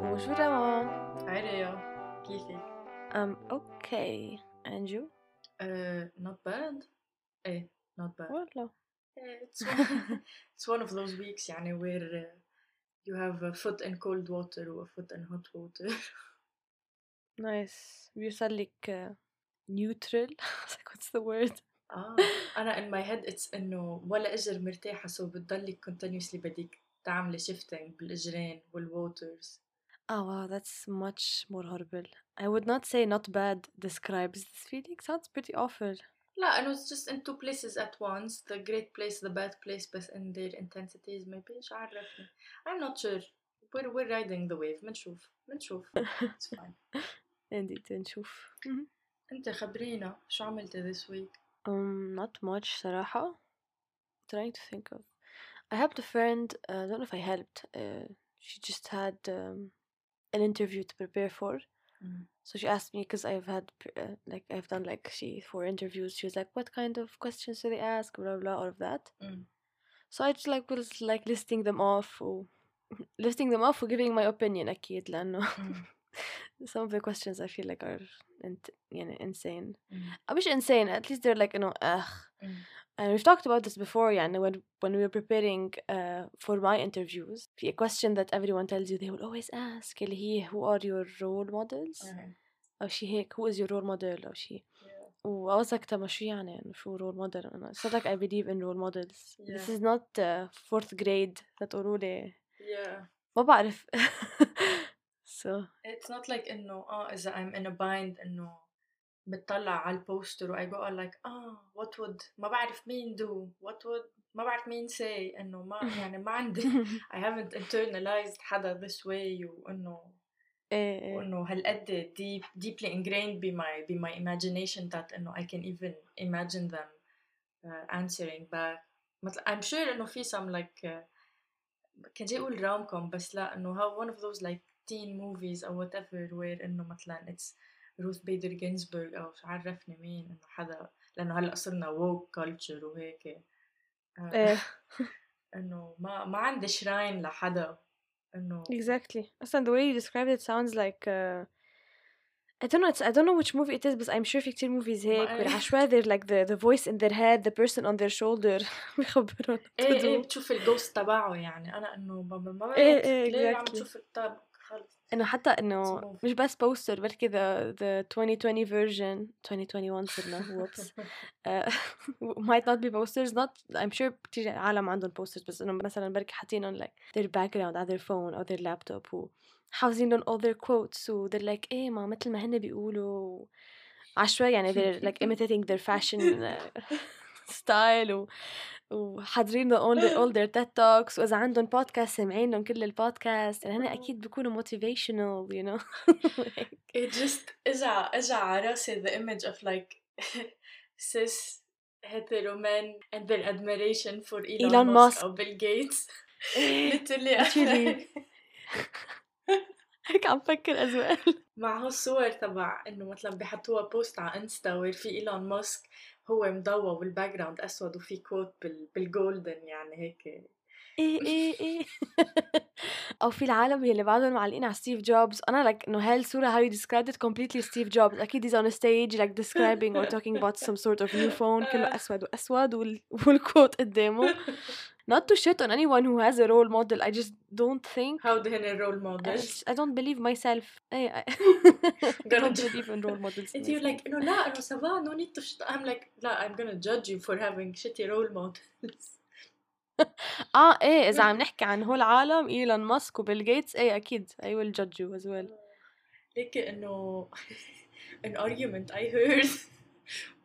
Bonjour Emma. Hi Rhea, كيفك؟ I'm okay. And you? Uh, not bad. ايه not bad. والله. Eh, It's one, it's one of those weeks يعني where uh, you have a foot in cold water or a foot in hot water. Nice. بيوصل لك uh, neutral. like what's the word? آه أنا in my head it's إنه ولا إجر مرتاحة so بتضلك continuously بدك تعملي shifting بالإجرين والwaters. Oh wow, that's much more horrible. I would not say not bad describes this feeling. Sounds pretty awful. لا إنه it's just in two places at once the great place the bad place بس in their intensities maybe مش عارفني. I'm not sure. We're, we're riding the wave بنشوف بنشوف. It's fine. Indeed, نشوف. انت خبرينا شو عملتي this week Um, not much صراحة. Trying to think of. I helped a friend. Uh, I don't know if I helped. Uh, she just had um, an interview to prepare for. So she asked me because I've had p- uh, like I've done like she four interviews. She was like, "What kind of questions do they ask?" Blah blah, all of that. Mm. So I just like was like listing them off, or listing them off, or giving my opinion. أكيد لأنه some of the questions I feel like are int- يعني insane. I wish insane. At least they're like you know ugh. And we've talked about this before, يعني when when we were preparing uh, for my interviews. في a question that everyone tells you they will always ask اللي هي who are your role models أو شي هيك who is your role model أو شي و I was like طب ما شو يعني إنه شو role model أنا it's not like I believe in role models this Yeah. is not uh, fourth grade لا تقولوا لي yeah ما بعرف so it's not like انه اه اذا I'm in a bind انه بتطلع على البوستر و I go on like اه what would ما بعرف مين do what would ما بعرف مين say انه ما يعني ما عندي I haven't internalized حدا this way وانه إيه إيه وانه هالقد deep deeply ingrained be my be my imagination that انه I can even imagine them uh, answering back مثلا I'm sure انه في some like uh, كان جاي اقول rom com بس لا انه how one of those like teen movies or whatever where انه مثلا it's روث بيدر جينزبرغ او مش عرفني مين انه حدا لانه هلا صرنا woke culture وهيك آه، إيه انه ما ما عندي شراين لحدا انه exactly أصلا the way you described it sounds like uh, I don't know it's I don't know which movie it is but I'm sure في كتير movies هيك إيه. بالعشوائي they're like the the voice in their head the person on their shoulder بيخبرون ايه ايه تدو. بتشوف الجوست تبعه يعني انا انه بابا ما إيه، مات إيه، ليه عم exactly. تشوف الطب خلص انه حتى انه move. مش بس بوستر بركي the the 2020 version 2021 صرنا whoops uh, might not be posters not I'm sure كتير عالم عندهم posters بس انه مثلا بركي حاطينهم like their background على their phone او their laptop و حافظين لهم all their quotes و they're like ايه ما مثل ما هن بيقولوا عشوائي يعني they're like imitating their fashion ستايل و... وحاضرين اول اول ذير تيك توكس وإذا عندهم بودكاست سامعينهم كل البودكاست يعني هن أكيد بكونوا موتيفيشنال يو نو it just اجى اجى على رأسي the image of like sis hetero men and their admiration for Elon, Elon Musk, Musk, or Bill Gates. Literally, actually. هيك عم فكر as well. مع هالصور تبع إنه مثلا بيحطوها بوست على إنستا وير في إيلون ماسك هو مضوى والباك جراوند أسود وفي كوت بال... بالجولدن يعني هيك. إيه إيه إيه. أو في العالم اللي بعدهم معلقين على ستيف جوبز أنا like إنه هاي الصورة described it completely ستيف جوبز أكيد he's on a stage like describing or talking about some sort of new phone. كله أسود وأسود وال... والكوت قدامه. not to shit on anyone who has a role model I just don't think هاو هن الرول I, مودلز just- I don't believe myself إيه I, I Gonna don't believe in role models انت you're like انه لا انه سافا no need to shit. I'm like لا I'm gonna judge you for having shitty role models آه إيه اذا عم نحكي عن هول العالم ايلون ماسك وبيل جيتس إيه أكيد I will judge you as well ليك انه an argument I heard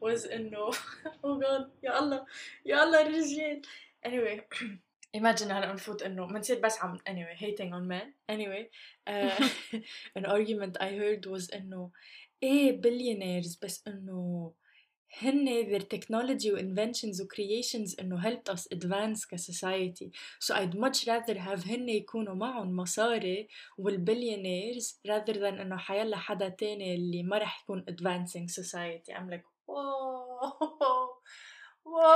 was انه oh god يا الله يا الله الرجال anyway imagine هلا نفوت انه بنصير بس عم anyway hating on men anyway uh, an argument I heard was انه ايه billionaires بس انه هن their technology و inventions و creations انه helped us advance كسوسايتي so I'd much rather have هن يكونوا معهم مصاري والبليونيرز rather than انه حيلا حدا تاني اللي ما رح يكون advancing society I'm like whoa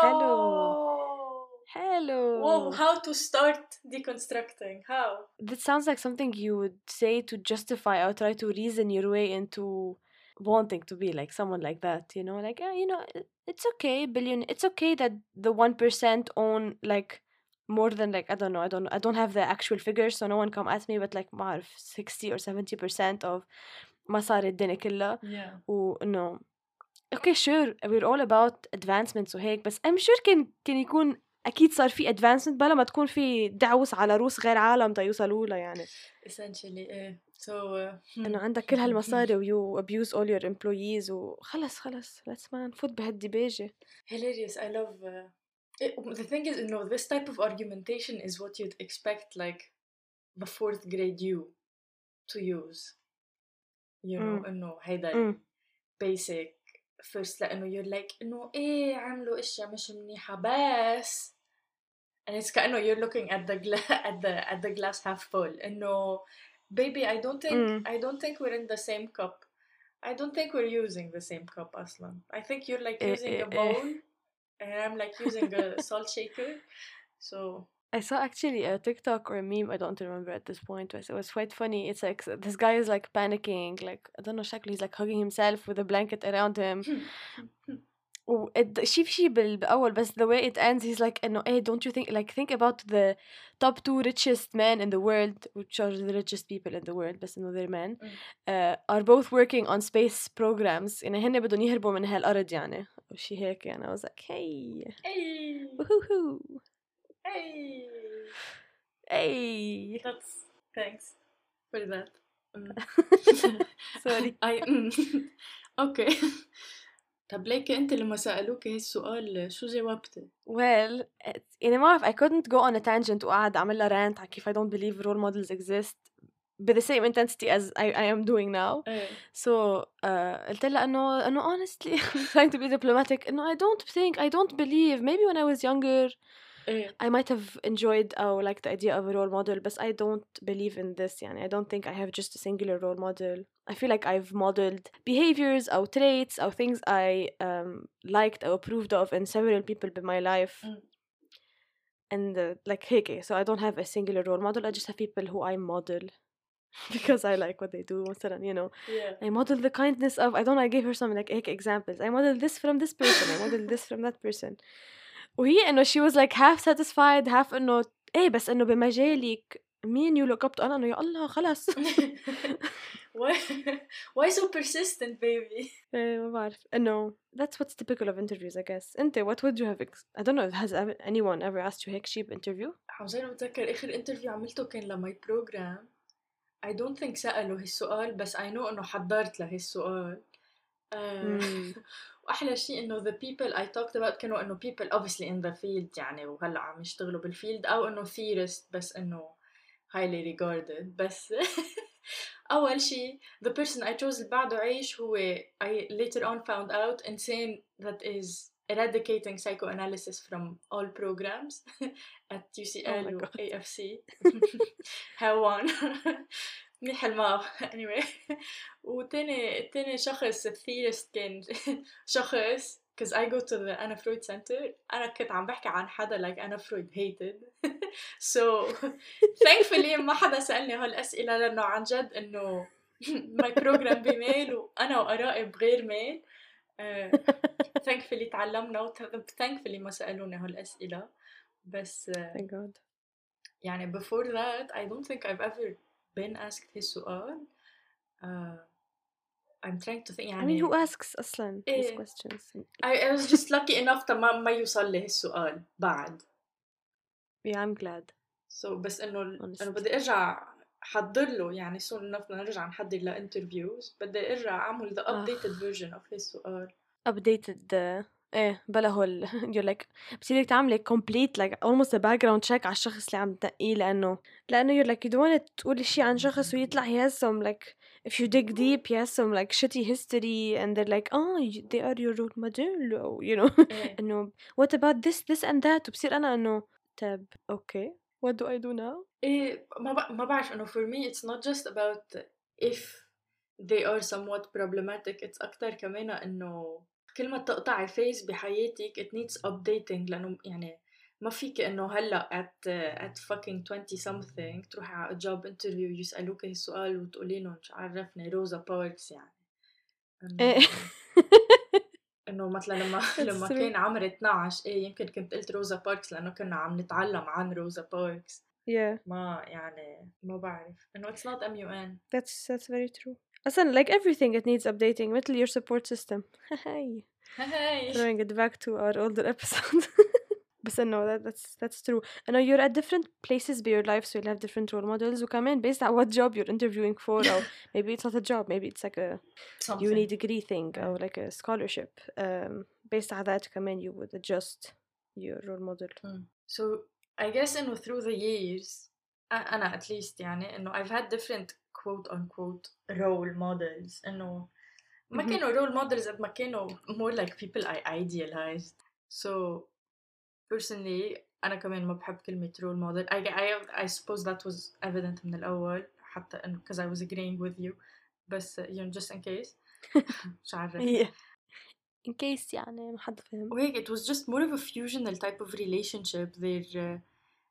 حلو حلو whoa how to start deconstructing how That sounds like something you would say to justify or try to reason your way into wanting to be like someone like that, you know, like ah, you know, it- it's okay, billion. It's okay that the one percent own like more than like I don't know, I don't I don't have the actual figures, so no one come at me, but like ما أعرف 60 or 70 percent of مصاري الدنيا كلها yeah وإنه okay sure we're all about advancements وهيك بس I'm sure كان كان يكون أكيد صار في ادفانسمنت بلا ما تكون في دعوس على روس غير عالم تا يوصلوا لها يعني اسينشلي إيه سو آه، إنه hmm. عندك كل hmm, hmm. هالمصاري ويو ابيوز اول يور امبلويز وخلص خلص ليتس ما نفوت بهالديباجه هيلاريوس اي لاف ذا ثينك از انه know, this type of argumentation is what you'd expect, like, the fourth grade you to use. You know, mm. no, hey, that mm. basic first, like, you know, you're like, no, eh, إيه، it's كأنه you're looking at the gla- at the at the glass half full انه baby I don't think Mm. I don't think we're in the same cup I don't think we're using the same cup أصلا I think you're like إيه using a إيه إيه. bowl and I'm like using a salt shaker so I saw actually a TikTok or a meme, I don't remember at this point, but it was quite funny. It's like s- this guy is like panicking, like I don't know, شكله he's like hugging himself with a blanket around him. و it- شي في شي بال- بالأول بس the way it ends he's like إنه hey don't you think like think about the top two richest men in the world which are the richest people in the world بس إنه they're men Mm. uh, are both working on space programs يعني هن بدهم يهربوا من هالأرض يعني وشي هيك يعني I was like hey hey woohoo hey hey that's thanks for that Mm. sorry I mm. اوكي طب ليكي انت لما سألوك هالسؤال شو جاوبتي؟ Well, يعني ما بعرف I couldn't go on a tangent وقعد أعمل لها rant على كيف I don't believe role models exist with the same intensity as I, I am doing now. إيه So uh, قلت لها إنه إنه honestly I'm trying to be diplomatic إنه I don't think I don't believe maybe when I was younger إيه I might have enjoyed or liked the idea of a role model but I don't believe in this يعني I don't think I have just a singular role model I feel like I've modeled behaviors or traits or things I um, liked or approved of in several people in my life Mm. and uh, like هيك so I don't have a singular role model I just have people who I model because I like what they do مثلا you know yeah I model the kindness of I don't know I gave her some like هيك examples I model this from this person I model this from that person وهي انه she was like half satisfied half انه ايه بس انه بمجالك مين يو look up to انا انه يا الله خلص why why so persistent baby إيه ما بعرف انه that's what's typical of interviews I guess انت what would you have ex- I don't know has ever- anyone ever asked you هيك شيء interview عاوزين بتذكر اخر انترفيو عملته كان لماي بروجرام I don't think سألوا هالسؤال بس I know انه حضرت لهالسؤال آه، Mm. واحلى شيء انه the people I talked about كانوا انه people obviously in the field يعني وهلا عم يشتغلوا بالفيلد او انه theorist بس انه highly regarded بس اول شيء the person I chose اللي بعده عيش هو I later on found out insane that is eradicating psychoanalysis from all programs at UCL Oh my و God. AFC هوان منيح الماء anyway وتاني تاني شخص الثيرست كان شخص because I go to the Anna Freud Center أنا كنت عم بحكي عن حدا like Anna Freud hated so thankfully ما حدا سألني هالأسئلة لأنه عن جد إنه my program بميل وأنا وآرائي بغير ميل uh, thankfully تعلمنا و thankfully ما سألوني هالأسئلة بس uh, thank God يعني before that I don't think I've ever been asked هالسؤال uh, I'm trying to think يعني I mean who يعني asks أصلا إيه. these questions? I, I was just lucky enough تمام ما يوصل لي السؤال بعد. Yeah I'm glad. So بس إنه إنه بدي أرجع حضر له يعني soon enough نرجع نحضر لانترفيوز بدي أرجع أعمل the آه. updated version of السؤال updated the إيه بلا هول. يو لايك بتصيرك تعملي كومبليت لايك اولموست باك جراوند تشيك على الشخص اللي عم تنقيه لأنه لأنه يو لايك يو دونت تقولي شيء عن شخص ويطلع يهزم لايك if you dig deep yes some like shitty history and they're like oh you- they are your role model or, you know إيه. انه what about this this and that وبصير انا انه طب okay what do I do now إيه ما ب... ما بعرف إنه for me it's not just about if they are somewhat problematic it's أكتر كمان إنه كل ما تقطعي فيز بحياتك it needs updating لأنه يعني ما فيك إنه هلأ at at fucking 20 something تروحي على job interview يسألوك هالسؤال وتقولي لهم شو عرفني؟ روزا باركس يعني. إنه إيه. إنه مثلا لما لما. كان عمري 12 إيه يمكن كنت قلت روزا باركس لأنه كنا عم نتعلم عن روزا باركس. Yeah. ما يعني ما بعرف. إنه it's not MUN that's that's very true. أصلا like everything it needs updating مثل your support system. Hey هاي throwing it back to our older episode. بس انه that, that's that's true انه you're at different places in your life so you'll have different role models وكمان based on what job you're interviewing for or maybe it's not a job maybe it's like a something uni degree thing or like a scholarship um based on that كمان you would adjust your role model Mm. so I guess انه through the years أ- انا at least يعني انه I've had different quote unquote role models انه ما Mhm. كانوا role models قد ما كانوا more like people I idealized so personally أنا كمان ما بحب كلمة role model I, I, I suppose that was evident من الأول حتى إنه because I was agreeing with you بس you know just in case مش عارفة yeah in case يعني ما حد فهم وهيك it was just more of a fusional type of relationship they're uh,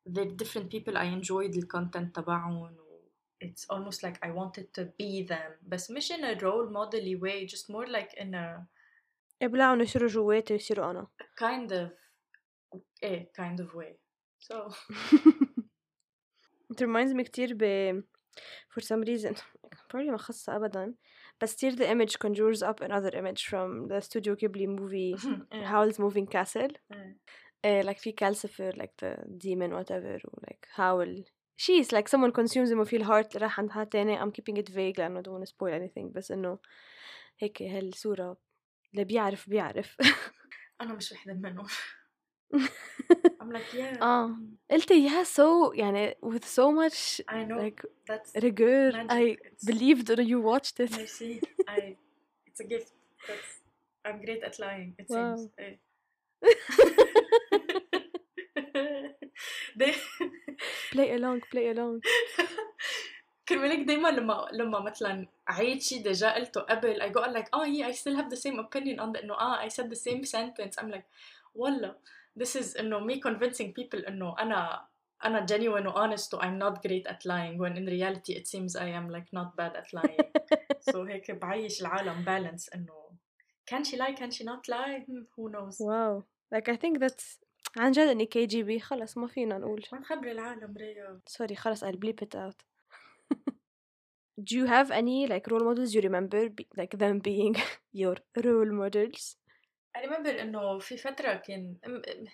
they're different people I enjoyed the content تبعهم و it's almost like I wanted to be them بس مش in a role model way just more like in a ابلعوا يصيروا جواتي ويصيروا انا kind of إيه kind of way so it reminds me كتير ب for some reason probably ما خاصة أبدا بس كتير the image conjures up another image from the Studio Ghibli movie إيه. Howl's Moving Castle إيه. uh, like في Calcifer like the demon whatever و like Howl she's like someone consumes him وفي الهارت راح عند حد تاني I'm keeping it vague لأنه don't wanna spoil anything بس إنه هيك هالصورة اللي بيعرف بيعرف أنا مش وحدة منهم I'm like yeah آه قلت إياها so يعني with so much I know like that's rigor I magic It's- believed that you watched it Merci. I it's a gift that's I'm great at lying it Wow. seems إيه. they play along play along كرمالك دايما لما لما مثلا عيد شي ديجا قلته قبل I go like oh yeah I still have the same opinion on the انه اه I said the same sentence I'm like والله this is انه me convincing people انه انا انا genuine و honest و I'm not great at lying when in reality it seems I am like not bad at lying so هيك بعيش العالم balance انه can she lie can she not lie Hmm, who knows wow like I think that's عن جد اني كي جي بي خلص ما فينا نقول ما نخبر العالم ريا sorry خلص I'll bleep it out do you have any like role models you remember be, like them being your role models I remember انه في فترة كان م- م-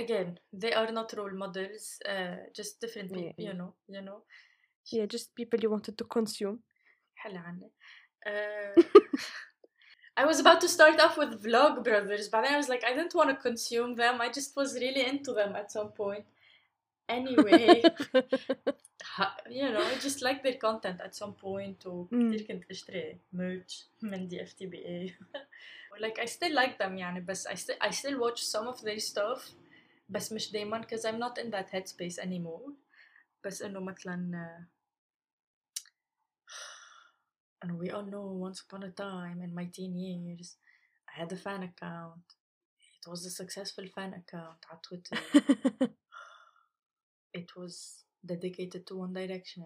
again they are not role models uh, just different Yeah, people you yeah. know you know yeah just people you wanted to consume حل عني uh, I was about to start off with vlog brothers but then I was like I didn't want to consume them I just was really into them at some point anyway ha- you know I just like their content at some point وكتير Mm. كنت اشتري merch من دي اف تي بي اي like I still like them يعني بس I still I still watch some of their stuff بس مش دايما because I'm not in that headspace anymore بس انه مثلا آه، and we all know once upon a time in my teen years I had a fan account it was a successful fan account على Twitter it was dedicated to One Direction.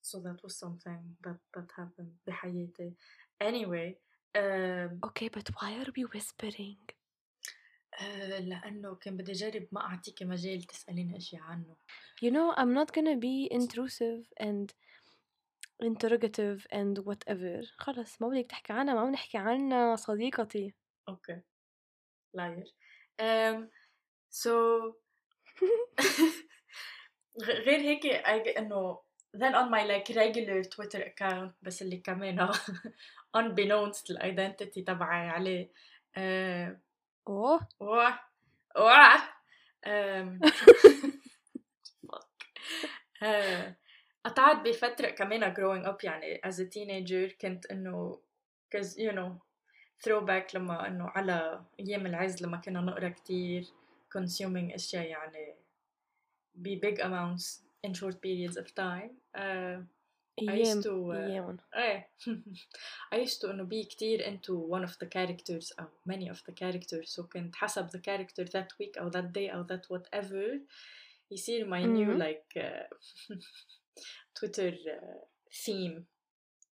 So that was something that that happened بحياتي. Anyway, um, okay but why are we whispering uh, لأنه كان بدي أجرب ما أعطيكي مجال تسأليني أشياء عنه. you know I'm not gonna be intrusive and interrogative and whatever خلص ما بدك تحكي عنها ما بنحكي عنها صديقتي Okay. Liar. Um, so غير هيك إنه then on my like regular Twitter account بس اللي كمان unbeknownst الidentity تبعي عليه uh, اوه um, fuck. Uh, قطعت بفترة كمان growing up يعني as a teenager كنت إنه cause you know throwback لما إنه على أيام العز لما كنا نقرا كتير consuming أشياء يعني ب big amounts in short periods of time uh, I ايام used to uh, ايام ايه I used to انه be كتير into one of the characters او many of the characters so كنت حسب the character that week او that day او that whatever يصير my new مهم. like uh, Twitter uh, theme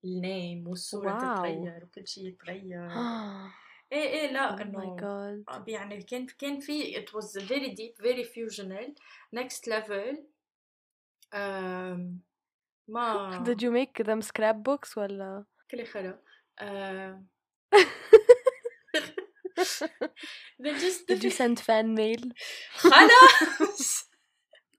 النيم والصورة واو. تتغير وكل شيء يتغير oh ايه ايه لا my انه god يعني كان كان في it was very deep very fusional next level um, ما did you make them scrapbooks ولا؟ كل خرا uh, they're just did you send fan mail? خلاص.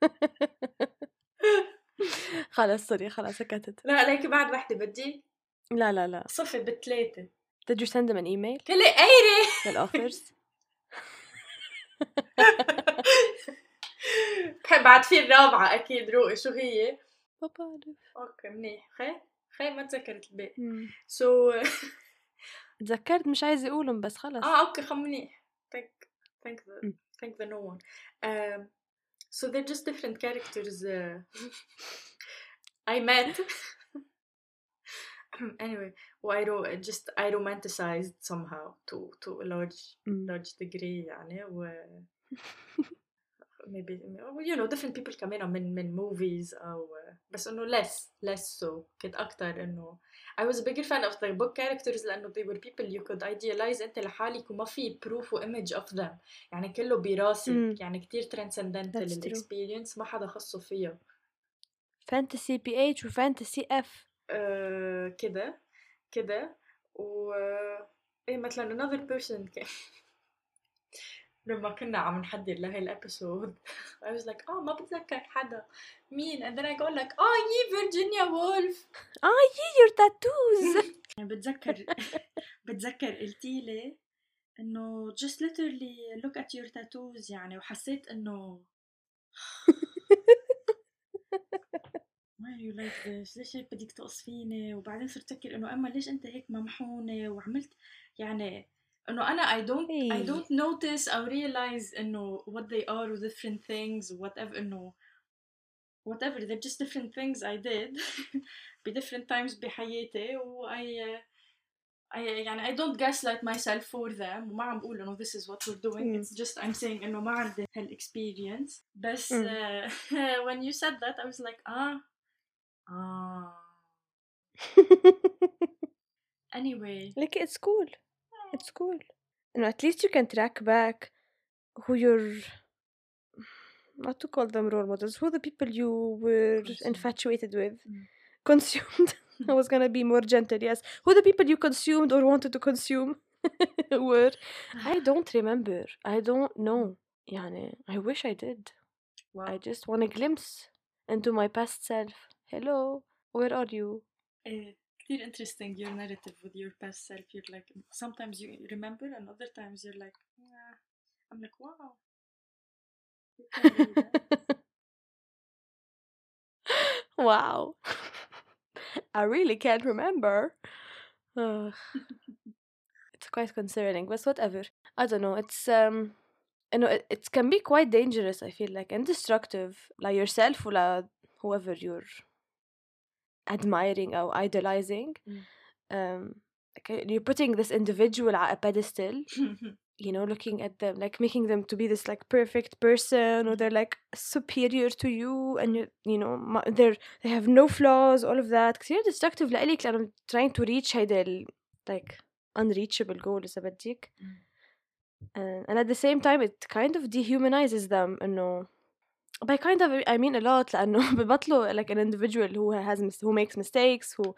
خلاص سوري خلاص سكتت. لا عليك بعد وحدة بدي. لا لا لا. صفي بثلاثة did you send them an email? كل قايرة. للأوفرز بحب بعد في الرابعة أكيد روقي شو هي؟ ما بعرف أوكي منيح خي خي ما تذكرت الباقي مم. سو تذكرت مش عايزة أقولهم بس خلص اه اوكي خم منيح thank thank the Mm. thank the no one um, so they're just different characters uh, I met anyway well, I ro- just I romanticized somehow to to a large مم. large degree يعني و maybe you know different people كمان من من movies أو بس إنه less less so كنت أكتر إنه I was a bigger fan of the book characters لأنه they were people you could idealize أنت لحالك وما في proof و image of them يعني كله براسك مم. يعني كتير transcendental. الاكسبيرينس ما حدا خصه فيها فانتسي بي اتش وفانتسي اف آه، كده كده و إيه مثلا another person لما كنا عم نحضر لهي الإبيسود. I was like آه ما بتذكر حدا. مين؟ And then I go like آه يي فيرجينيا وولف. آه يي يور تاتوز يعني بتذكر بتذكر قلتي لي إنه just literally look at your tattoos يعني وحسيت إنه why are you like this? ليش هيك بدك تقص فيني وبعدين صرت أفكر إنه أما ليش أنت هيك ممحونة؟ وعملت يعني انه انا I don't I Hey. don't notice or realize انه what they are و different things whatever انه whatever they're just different things I did ب different times بحياتي و I I يعني I don't gaslight myself for them وما عم بقول انه this is what we're doing مم. it's just I'm saying انه ما عندي هالاكسبيرينس بس مم. uh, when you said that I was like ah ah anyway like it's cool it's cool. And at least you can track back who your not to call them role models, who the people you were consumed. infatuated with, mm. consumed. I was gonna be more gentle, yes. Who the people you consumed or wanted to consume were. I don't remember. I don't know. Yani, I wish I did. Wow. I just want a glimpse into my past self. Hello, where are you? Uh, كتير interesting your narrative with your past self you're like sometimes you remember and other times you're like nah. I'm like wow You can do that. wow I really can't remember Ugh. it's quite concerning but whatever I don't know it's um you know it, it can be quite dangerous I feel like and destructive like yourself or whoever you're admiring or idolizing Mm. um okay, you're putting this individual at a pedestal you know looking at them like making them to be this like perfect person or they're like superior to you and you you know ma- they're they have no flaws all of that كثير destructive لإلك لأنه trying to reach هيدا ال like unreachable goal إذا بدك Mm. and, and at the same time it kind of dehumanizes them إنه by kind of I mean a lot لأنه ببطلوا like an individual who has mis- who makes mistakes who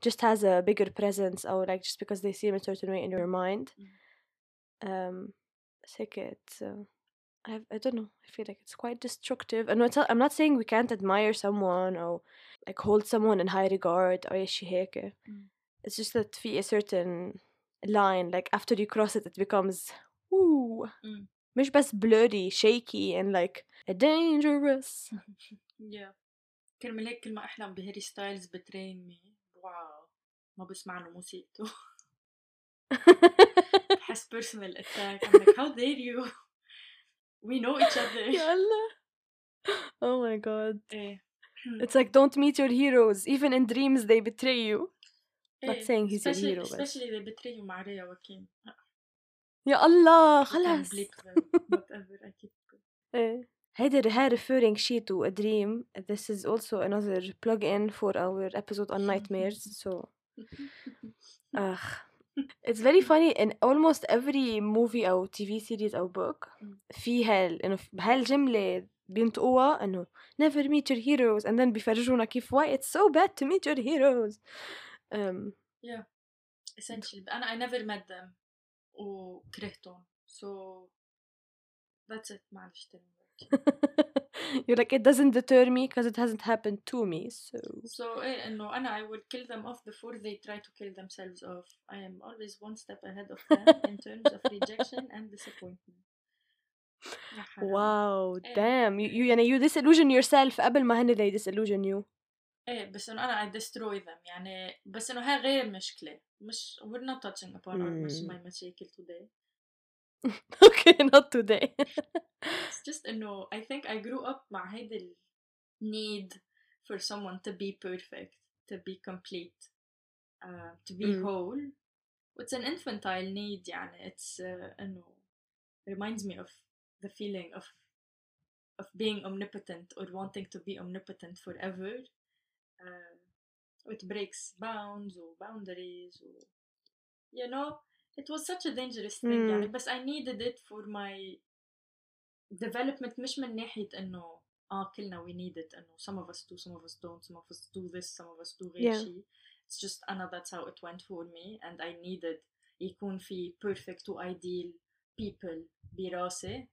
just has a bigger presence or like just because they seem a certain way in your mind um بس هيك it's uh, I, I don't know I feel like it's quite destructive and it's, I'm not saying we can't admire someone or like hold someone in high regard أو أي شي هيك Mm. it's just that في a certain line like after you cross it it becomes ooh Mm. مش بس blurry shaky and like dangerous yeah كرمال هيك كل ما احلم بهاري ستايلز بترين مي واو ما بسمع له موسيقته بحس personal attack I'm like how dare you we know each other يا الله oh my god ايه it's like don't meet your heroes even in dreams they betray you not ايه saying he's your especially hero بس especially they betray you مع ريا وكيم يا الله You can خلاص bleep them whatever I keep ايه هيدي هاي referring شي to a dream this is also another plug-in for our episode on nightmares so ugh it's very funny in almost every movie أو TV series أو book مم. في هال إنه بهاي الجملة بينطقوها إنه never meet your heroes and then بيفرجونا كيف why it's so bad to meet your heroes um, essentially انا I never met them وكرهتهم so that's it معلش تاني you're like it doesn't deter me because it hasn't happened to me so So ايه انه انا I will kill them off before they try to kill themselves off. I am always one step ahead of them in terms of rejection and disappointment. يا حرام. wow إيه. damn you, you يعني you disillusion yourself قبل ما هن they disillusion you ايه بس انه انا I destroy them يعني بس انه هاي غير مشكلة مش we're not touching upon our مش Hmm. my مشاكل today. okay not today It's just انه I think I grew up مع هيدا ال need for someone to be perfect, to be complete, uh, to be Mm. whole. It's an infantile need يعني it's uh, انه reminds me of the feeling of of being omnipotent or wanting to be omnipotent forever. Uh, it breaks bounds or boundaries or you know it was such a dangerous thing Mm. يعني بس I needed it for my development مش من ناحية انه اه كلنا we need it انه some of us do some of us don't some of us do this some of us do غير Yeah. شي it's just أنا that's how it went for me and I needed يكون في perfect و ideal people براسي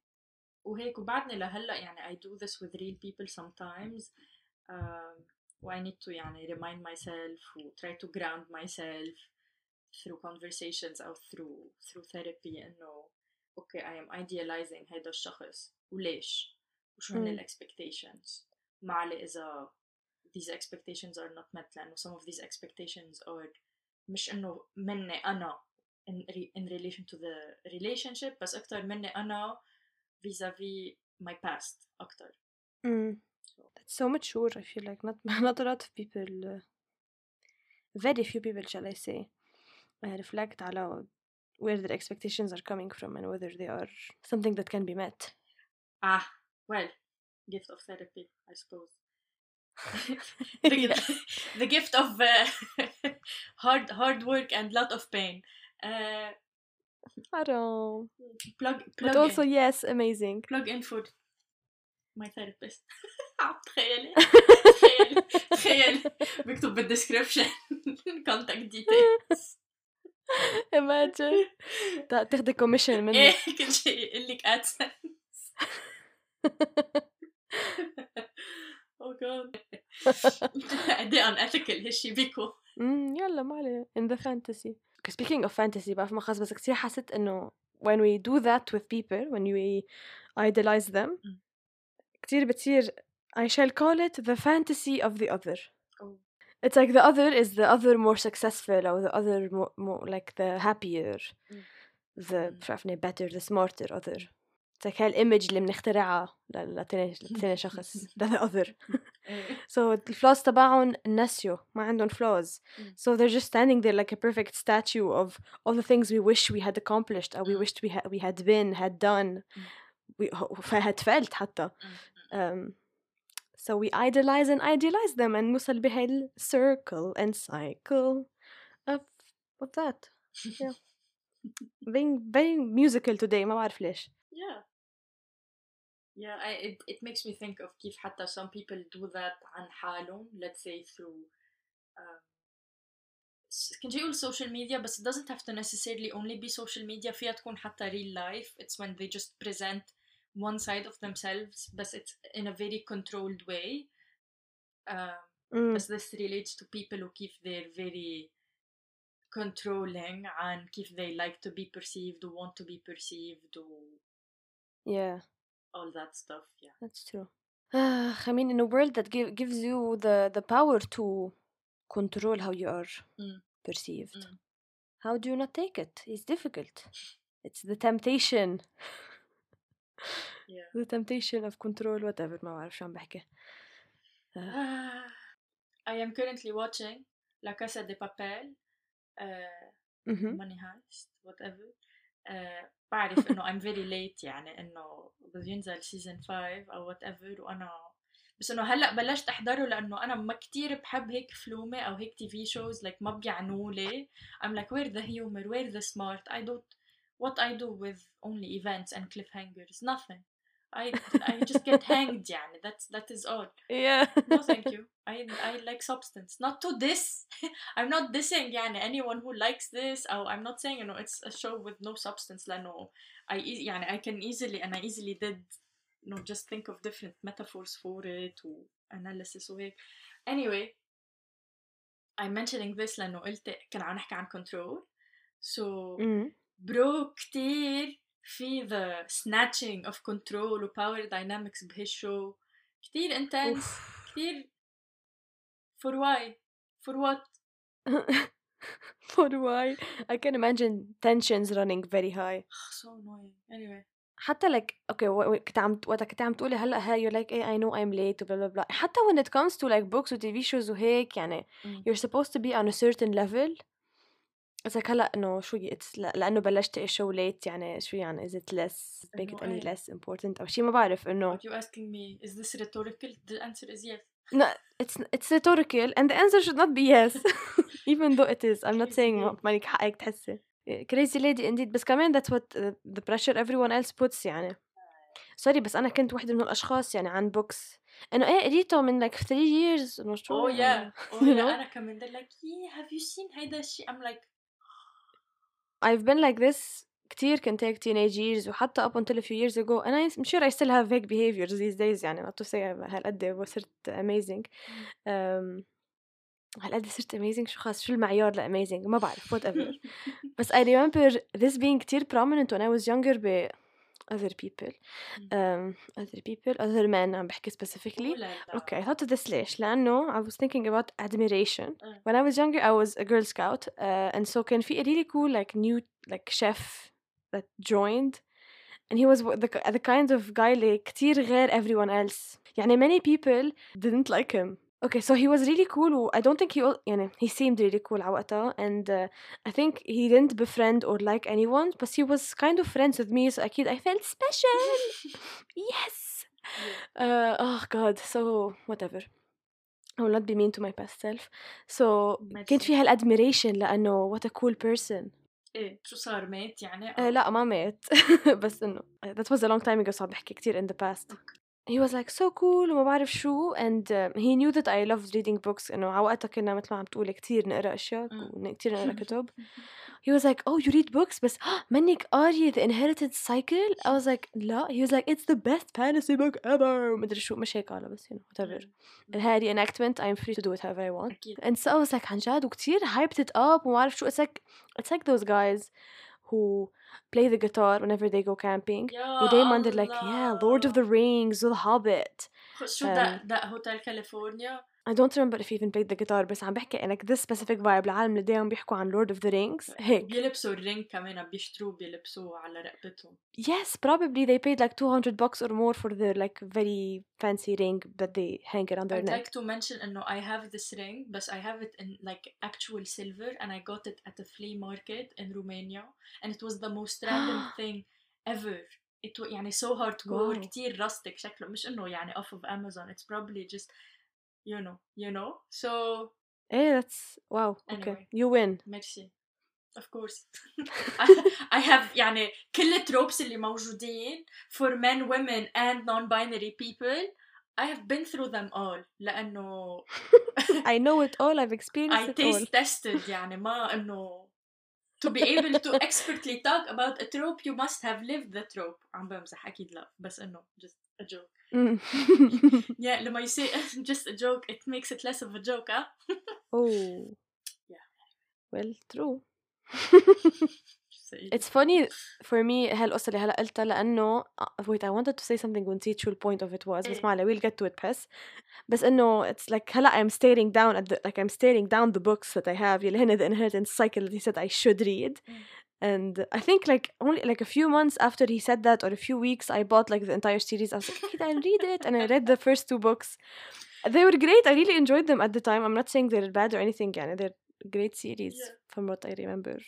وهيك وبعدني لهلا يعني I do this with real people sometimes um, و I need to يعني remind myself و try to ground myself through conversations أو through through therapy إنه okay I am idealizing هيدا الشخص وليش وشو هن مم. ال expectations معلي إذا these expectations are not met لأنه some of these expectations are مش إنه مني أنا in, re- in relation to the relationship بس أكتر مني أنا vis-a-vis my past أكتر Mm. That's so mature. I feel like not not a lot of people, uh, very few people, shall I say, uh, reflect على where their expectations are coming from and whether they are something that can be met. ah well gift of therapy I suppose the, gi- Yes. the gift of uh, hard hard work and lot of pain uh, I don't. plug But plug also, in yes, amazing. plug in for ماي ثيرابيست تخيلي. تخيلي. بكتب بالدسكربشن الكونتاكت ديتيلز ايماجين تاخذي كوميشن مني. إيه كل شيء يقول لك ادسنس أو جاد قد إيه ان اثيكال هالشيء بيكو يلا ما عليه. ان ذا فانتسي speaking of fantasy بعرف ما خاص بس كثير حسيت إنه when we do that with people when we idolize them. مم. كثير بتصير I shall call it the fantasy of the other Oh. it's like the other is the other more successful or the other more, more like the happier مم. the مم. بعرفني better the smarter other it's like هالايمج اللي بنخترعها ل- لتاني لتاني شخص ده the other إيه. So الفلاws تبعهم نسيوا ما عندهم flaws Mm. so they're just standing there like a perfect statue of all the things we wish we had accomplished or we Mm. wished we, ha- we had been had done we had felt حتى um, so we idolize and idealize them and نوصل بهال circle and cycle of, of that yeah being very musical today ما بعرف ليش Yeah. Yeah, I, it, it makes me think of كيف حتى some people do that عن حالهم let's say through um, s- كنت يقول social media بس it doesn't have to necessarily only be social media فيها تكون حتى real life it's when they just present one side of themselves بس it's in a very controlled way um, Mm, بس this relates to people وكيف they're very controlling عن كيف they like to be perceived و want to be perceived و yeah all that stuff yeah that's true Uh, I mean, in a world that give, gives you the, the power to control how you are Mm. perceived, Mm. how do you not take it? It's difficult. It's the temptation. The temptation of control whatever ما بعرف شو عم بحكي. I am currently watching La Casa de Papel uh, Mhm. Money Heist whatever uh, بعرف انه I'm very late يعني انه بده ينزل season 5 أو whatever وأنا بس انه هلا بلشت احضره لأنه أنا ما كتير بحب هيك فلومه أو هيك تي في شوز like ما بيعنولي I'm like where the humor where the smart I don't what I do with only events and cliffhangers nothing I I just get hanged يعني that's that is all Yeah. no thank you I I like substance not to this I'm not dissing يعني anyone who likes this or I'm not saying you know it's a show with no substance لأنه I eas- يعني I can easily and I easily did you know just think of different metaphors for it و analysis وهيك anyway I'm mentioning this لأنه قلت كنا عم نحكي عن control so Mm. برو كتير في the snatching of control و power dynamics بهالشو كتير intense Oof. كتير for why for what For why? I can imagine tensions running very high. so annoying anyway حتى like okay و- و- كنت عم وقتها كنت عم تقولي هلا هاي you're like hey, I know I'm late و blah blah blah حتى when it comes to like books و TV shows وهيك يعني Mm. you're supposed to be on a certain level Like هلا انه شو ل- لأنه بلشت show late يعني شو يعني is it less make it any إيه. less important أو شيء ما بعرف انه you asking me is this rhetorical the answer is yes no it's it's rhetorical and the answer should not be yes even though it is I'm not saying. مالك حقك تحسي crazy lady indeed بس كمان that's what uh, the pressure everyone else puts يعني سوري بس أنا كنت وحده من الاشخاص يعني عن بوكس انه إيه قريته من like 3 years انه شو oh يعني؟ yeah oh? أنا كمان they're like yeah have you seen هيدا الشيء I'm like I've been like this كتير كنت هيك teenage years وحتى up until a few years ago and I'm sure I still have هيك behaviors these days يعني not to say هالقد صرت amazing um, هالقد صرت amazing شو خاص شو المعيار ل amazing ما بعرف whatever بس I remember this being كتير prominent when I was younger ب other people um, other people other men عم بحكي specifically Oh لا لا. Okay, I thought of this ليش؟ لأنه I was thinking about admiration. Mm. When I was younger, I was a Girl Scout, uh, and so كان في a really cool like new like chef that joined, and he was the the kind of guy اللي كتير غير everyone else. يعني many people didn't like him. Okay, so he was really cool. و I don't think he al- يعني he seemed really cool على وقتها, and uh, I think he didn't befriend or like anyone, but he was kind of friends with me, so أكيد I felt special. yes. Uh, oh god so whatever I will not be mean to my past self so كنت Merci. في هالادميريشن لأنه what a cool person ايه شو صار مات يعني uh, لا ما مات بس إنه that was a long time ago so عم بحكي كتير in the past he was like so cool وما بعرف شو and uh, he knew that I loved reading books إنه على وقتها كنا مثل ما عم تقولي كتير نقرا أشياء Mm. وكتير نقرا كتب he was like oh you read books بس منك قاري the inherited cycle I was like لا he was like it's the best fantasy book ever مدري شو مش هيك قال بس you know whatever هذه enactment I'm free to do it however I want أكيد and so I was like عن جد وكتير hyped it up وما أعرف شو it's like it's like those guys who play the guitar whenever they go camping يا ودايما they're like yeah Lord of the Rings The Hobbit شو ده ده هوتيل كاليفورنيا I don't remember if he even played the guitar بس عم بحكي like this specific vibe العالم اللي دايما بيحكوا عن Lord of the Rings هيك بيلبسوا الرينج كمان بيشتروه بيلبسوه على رقبتهم yes probably they paid like 200 bucks or more for their like very fancy ring that they hang around their I'd neck like to mention انه I have this ring but I have it in like actual silver and I got it at a flea market in Romania and it was the most random thing ever it wa- يعني so hardcore Wow. كتير rustic شكله مش انه يعني off of Amazon it's probably just you know you know so ايه that's wow okay Anyway. you win ميرسي of course I, I have يعني كل التروبس اللي موجودين for men women and non-binary people I have been through them all لأنه I know it all I've experienced I it all taste tested يعني ما إنه to be able to expertly talk about a trope you must have lived the trope عم بمزح أكيد لا بس إنه just a joke Mm. yeah لما you say just a joke it makes it less of a joke huh oh Yeah. well true ثقيلة It's funny for me هالقصة اللي هلا قلتها لأنه uh, wait I wanted to say something ونسيت شو ال point of it was بس إيه. ما عليه we'll get to it بس بس إنه it's like هلا I'm staring down at the like I'm staring down the books that I have يلي هن the inheritance cycle that he said I should read Mm. and I think like only like a few months after he said that or a few weeks I bought like the entire series I was like okay I'll read it and I read the first two books they were great I really enjoyed them at the time I'm not saying they're bad or anything يعني they're great series yeah. from what I remember.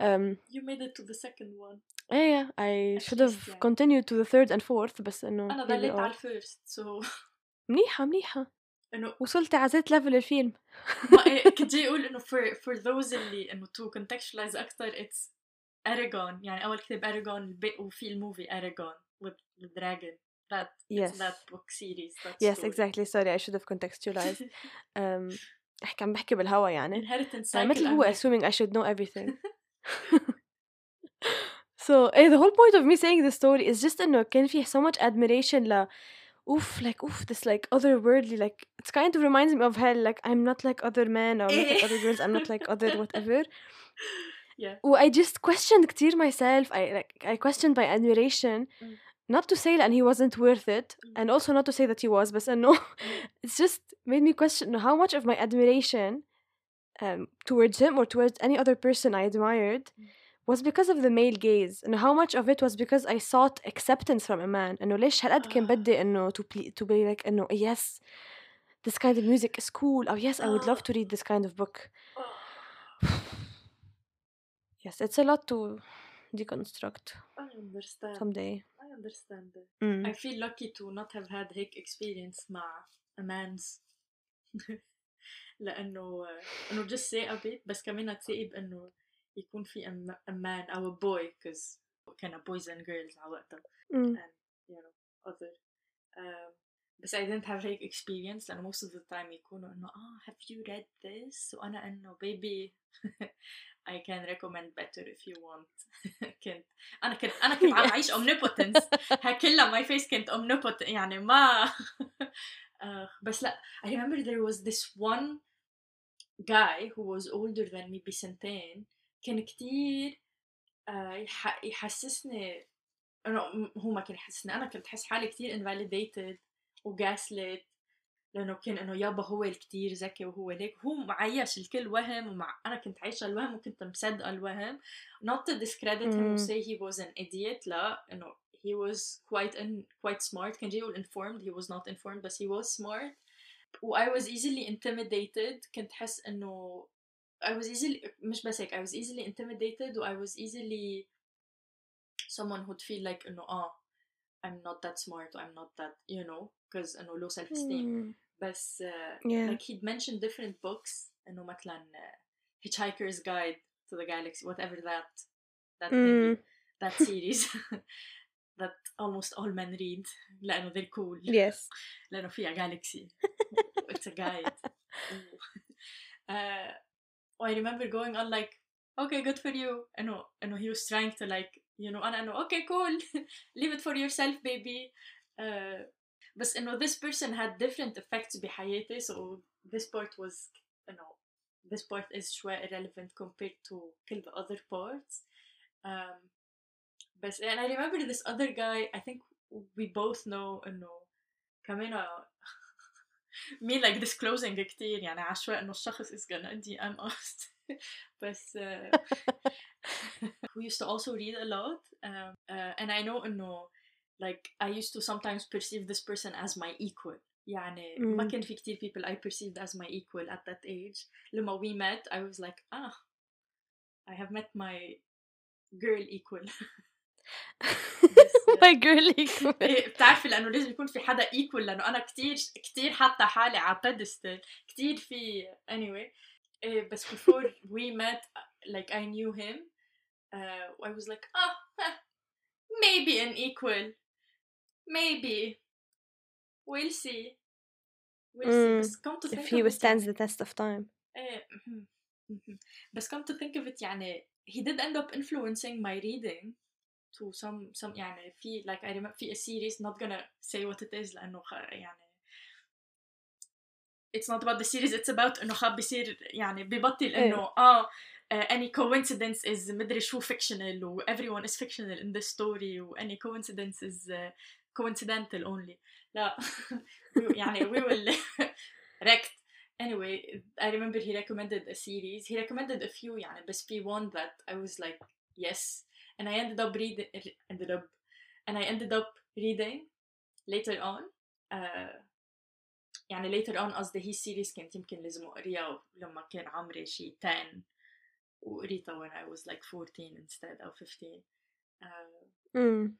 Um, you made it to the second one. Yeah, yeah. I should have yeah. continued to the third and fourth but uh, no. Ah, انا ضليت ah, على الفيرست سو so. منيحة منيحة انه وصلت عزيت ليفل الفيلم كنت جاي اقول انه for for those اللي انه to contextualize اكثر it's Eragon يعني اول كتاب Eragon وفي الموفي Eragon with the dragon that yes. that book series that yes story. exactly sorry I should have contextualized um احكي عم بحكي بالهوا يعني inheritance يعني cycle مثل هو I'm like, assuming I should know everything so eh, the whole point of me saying this story is just انه كان فيه so much admiration ل oof like oof this like otherworldly like it's kind of reminds me of hell like I'm not like other men or I'm not like إيه. other girls I'm not like other whatever yeah و I just questioned كتير myself I like I questioned my admiration Mm. not to say that he wasn't worth it Mm. and also not to say that he was بس انه it's just made me question how much of my admiration um, towards him or towards any other person I admired Mm. was because of the male gaze and how much of it was because I sought acceptance from a man انه ليش هالقد كان آه. بدي انه to, ple- to be like انه yes this kind of music is cool or yes I would love آه. to read this kind of book yes it's a lot to deconstruct I understand someday I understand that. mm. I feel lucky to not have had هيك experience مع a man's لأنه إنه just ثاقبت بس كمان ثاقب إنه يكون في a ma- a man أو a boy because كان boys and girls على وقتها Mm. and you know other um, بس I didn't have هيك experience لأنه most of the time يكونوا إنه آه have you read this وأنا إنه baby I can recommend better if you want كنت أنا كنت أنا كنت عم أعيش omnipotence ها كلها my face كانت omnipotent يعني ما آه، بس لا I remember there was this one guy who was older than me بسنتين كان كتير آه، يح- يحسسني انه م- هو ما كان يحسسني انا كنت احس حالي كتير invalidated وجاسلت لأنه كان انه يابا هو الكتير ذكي وهو هيك هو معيش الكل وهم ومع أنا كنت عايشه الوهم وكنت مصدقه الوهم not to discredit him or say he was an idiot لا انه he was quite in, quite smart كان جاي يقول informed he was not informed بس he was smart و I was easily intimidated كنت حس انه I was easily مش بس هيك I was easily intimidated و I was easily someone who'd feel like انه آه I'm not that smart or I'm not that you know because انه low self esteem Mm. بس uh, Yeah. like he'd mentioned different books انه مثلا uh, Hitchhiker's Guide to the Galaxy whatever that that Mm. thingy, that series that almost all men read لأنه they're cool Yes. لأنه فيها galaxy it's a guide uh, I remember going on like okay good for you انه انه he was trying to like you know انا انه okay cool leave it for yourself baby uh, بس انه this person had different effects بحياتي so this part was you know this part is شوي irrelevant compared to كل the other parts um, بس and I remember this other guy I think we both know انه كمان me like disclosing كتير يعني عشوائي انه الشخص is gonna DM us بس uh, we used to also read a lot um, uh, and I know انه like I used to sometimes perceive this person as my equal يعني ما Mm. كان في كتير people I perceived as my equal at that age لما we met I was like ah I have met my girl equal My girly. إيه، بتعرفي لانه لازم يكون في حدا ايكول لانه انا كتير كتير حاطه حالي على pedestal كتير في anyway إيه، بس before we met like I knew him uh, I was like ah huh, maybe an equal maybe we'll see we'll see Mm, بس come to think If he of it withstands يعني- the test of time. إيه، مهم، مهم. بس come to think of it يعني he did end up influencing my reading to some some يعني في like I remember في a series not gonna say what it is لأنه خ- يعني it's not about the series it's about إنه خاب بيصير يعني ببطل إيه. إنه آه uh, any coincidence is مدري شو fictional و everyone is fictional in this story و any coincidence is uh, coincidental only لا يعني we will wrecked anyway I remember he recommended a series he recommended a few يعني بس في one that I was like yes and I ended up reading ended up and I ended up reading later on uh, يعني later on قصدي هي series كانت يمكن لازم اقريها لما كان عمري شي 10 وقريتها when I was like 14 instead أو 15 uh, mm.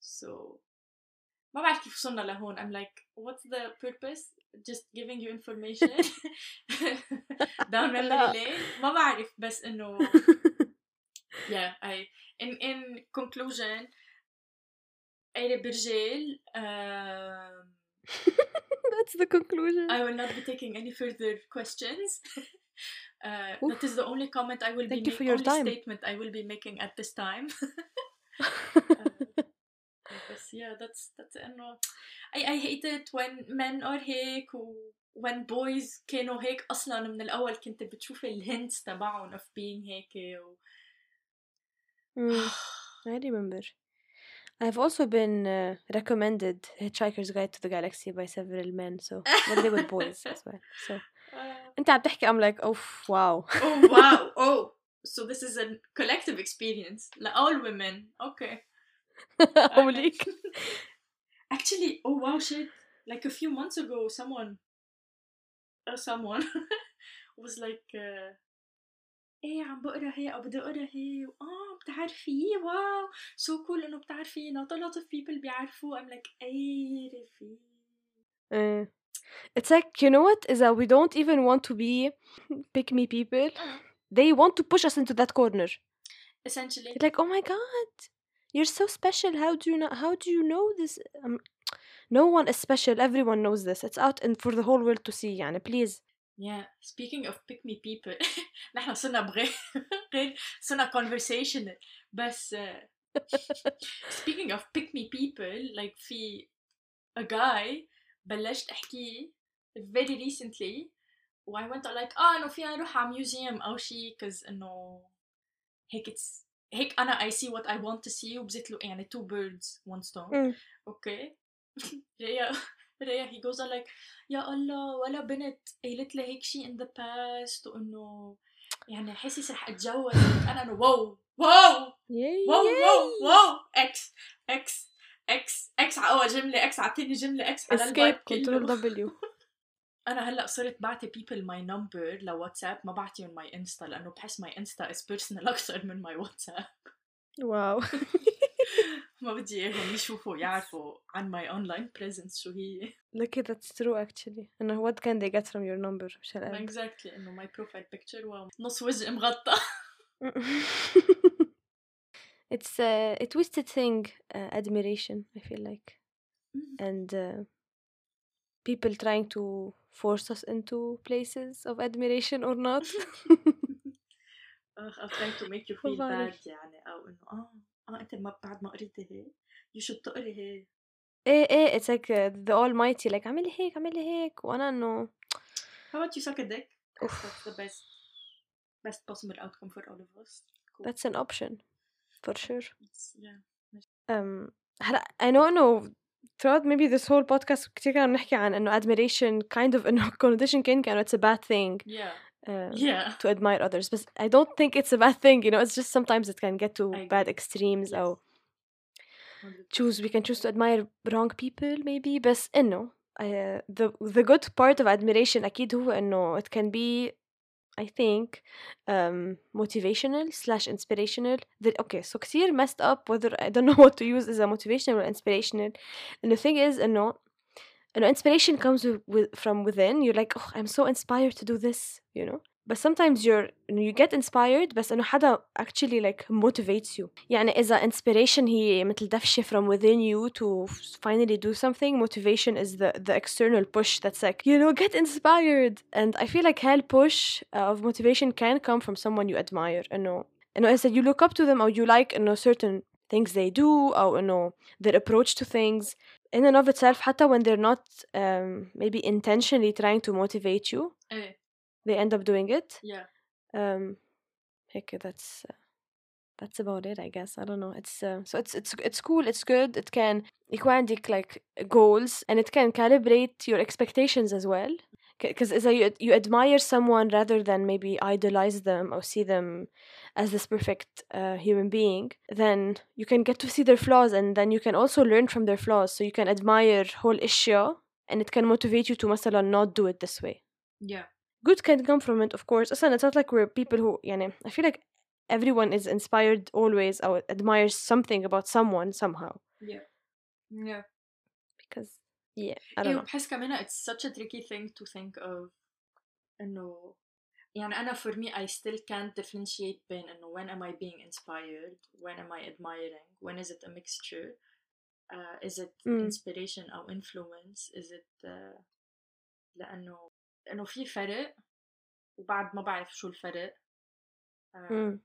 so ما بعرف كيف وصلنا لهون I'm like what's the purpose just giving you information down memory lane ما بعرف بس انه yeah I in in conclusion قارب رجال um, That's the conclusion. I will not be taking any further questions. Uh, that is the only comment I will Thank be you for making, your only time. statement I will be making at this time. uh, بس yeah, that's that's إنه I I hate it when men are هيك و when boys كانوا هيك أصلا من الأول كنت بتشوف الهنتس تبعهم of being هيك و... Mm, I remember. I've also been uh, recommended Hitchhiker's Guide to the Galaxy by several men, so well, they were boys as well. So Uh, أنت عم تحكي I'm like, oh wow. oh wow! Oh, so this is a collective experience. Like all women. Okay. Holy. Actually, oh wow, shit! Like a few months ago, someone, uh, someone was like, uh, ايه عم بقرا هي او بدي اقرا هي اه بتعرفيه واو سو كول انه بتعرفيه not a lot of people بيعرفوه I'm like عارفيه Uh, it's like, you know what? Is that we don't even want to be pick me people. Uh. They want to push us into that corner. essentially They're like, oh my god, you're so special. How do you know? How do you know this? Um, no one is special. Everyone knows this. It's out and for the whole world to see. يعني please. Yeah, speaking of pick me people نحن صرنا بغير غير صرنا conversational بس uh, speaking of pick me people like في a guy بلشت احكيه very recently و I went like اه انه فينا نروح على museum او شي cause انه هيك it's هيك أنا I see what I want to see وبزت له يعني two birds one stone Mm. أوكي ريا ريا he goes on like يا الله ولا بنت قالت لي هيك شيء in the past وإنه يعني حاسس رح أتجوز أنا إنه واو واو واو. واو واو إكس إكس إكس إكس على أول جملة إكس على ثاني جملة إكس على الفايب كله W. انا هلا صرت بعطي people my number لواتساب ما بعطيهم my انستا لانه بحس my انستا is personal اكثر من my واتساب Wow. ما بدي اياهم يشوفوا يعرفوا عن my online presence شو هي Lucky that's true actually. And what can they get from your number? مش هالقد. exactly انه my profile picture ونص وجهي مغطى it's uh, a twisted thing, uh, admiration, I feel like. And uh, people trying to force us into places of admiration or not. اه I'm trying to make you feel بعرف. bad يعني او انه اه اه انت ما بعد ما قريتي هي you should تقري هي ايه ايه it's like uh, the almighty like اعملي هيك اعملي هيك وانا انه how about you suck a dick 'Cause Oof. that's the best best possible outcome for all of us cool. that's an option for sure It's- yeah um هلا I know انه throughout maybe this whole podcast كتير كنا بنحكي عن انه admiration kind of انه connotation كان كانه it's a bad thing yeah uh, yeah to admire others but I don't think it's a bad thing you know it's just sometimes it can get to I bad agree. extremes Yes. or choose we can choose to admire wrong people maybe بس انه uh, the the good part of admiration أكيد هو انه it can be I think um, motivational slash inspirational the, okay so كتير messed up whether I don't know what to use as a motivational or inspirational and the thing is انه انه inspiration comes with, with, from within you're like oh I'm so inspired to do this you know but sometimes you're you get inspired بس انه حدا actually like motivates you يعني إذا inspiration هي مثل دفشة from within you to finally do something motivation is the the external push that's like you know get inspired and I feel like هال push uh, of motivation can come from someone you admire انه انه إذا you look up to them or you like انه certain things they do أو انه their approach to things in and of itself حتى when they're not um, maybe intentionally trying to motivate you ايه they end up doing it yeah um, هيك that's uh, that's about it I guess I don't know it's uh, so it's it's it's cool it's good it can يكون عندك like goals and it can calibrate your expectations as well because as you, you admire someone rather than maybe idolize them or see them as this perfect uh, human being then you can get to see their flaws and then you can also learn from their flaws so you can admire whole issue and it can motivate you to مثلا not do it this way yeah good can come from it of course أصلا it's not like we're people who يعني I feel like everyone is inspired always or admires something about someone somehow yeah yeah because yeah I don't ايه know وبحس كمان it's such a tricky thing to think of انه يعني أنا for me I still can't differentiate بين إنه when am I being inspired when am I admiring when is it a mixture uh, is it Mm. inspiration أو influence is it uh, لأنه إنه في فرق وبعد ما بعرف شو الفرق uh, Mm.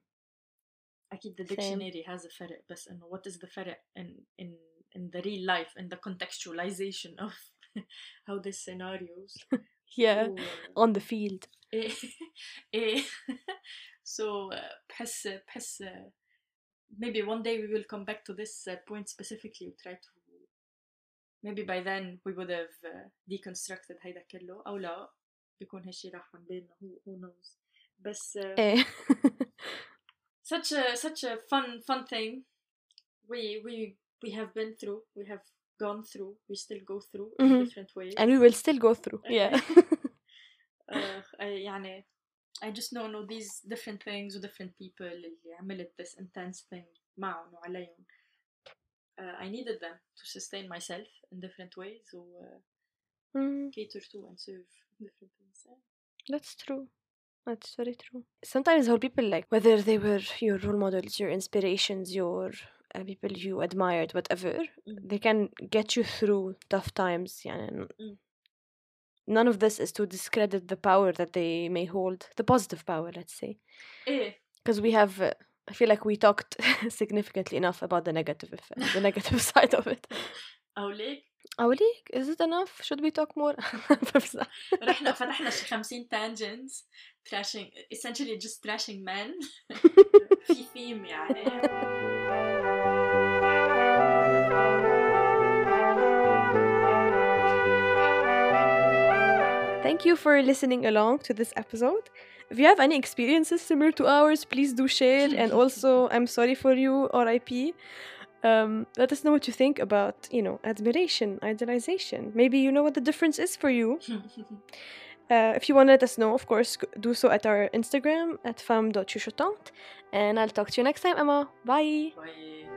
أكيد the Same. dictionary has a فرق بس إنه what is the فرق in in in the real life in the contextualization of how these scenarios yeah و- on the field ايه ايه so uh, بحس بحس uh, maybe one day we will come back to this uh, point specifically and try to maybe by then we would have uh, deconstructed هيدا كله أو لا بيكون هالشي راح عن بالنا who, who knows بس uh, إيه. such a such a fun fun thing we we we have been through we have gone through we still go through in Mhm. different ways and we will still go through yeah uh, I- يعني I just know إنه these different things و different people اللي عملت this intense thing معهم وعليهم uh, I needed them to sustain myself in different ways و uh, Mm, cater to and serve different things that's true that's very true sometimes how people like whether they were your role models your inspirations your uh, people you admired whatever Mm. they can get you through tough times يعني Mm. none of this is to discredit the power that they may hold the positive power let's say إيه because we have uh, I feel like we talked significantly enough about the negative effect, the negative side of it. أو ليك أوليك, is it enough? Should we talk more? بمزح. رحنا فتحنا شي 50 tangents trashing essentially just trashing men في theme يعني Thank you for listening along to this episode. If you have any experiences similar to ours, please do share. and also, I'm sorry for you, RIP. Um, let us know what you think about, you know, admiration, idolization. Maybe you know what the difference is for you. Uh, if you want to let us know, of course, do so at our Instagram at femme.chuchotante. And I'll talk to you next time, Emma. Bye. Bye.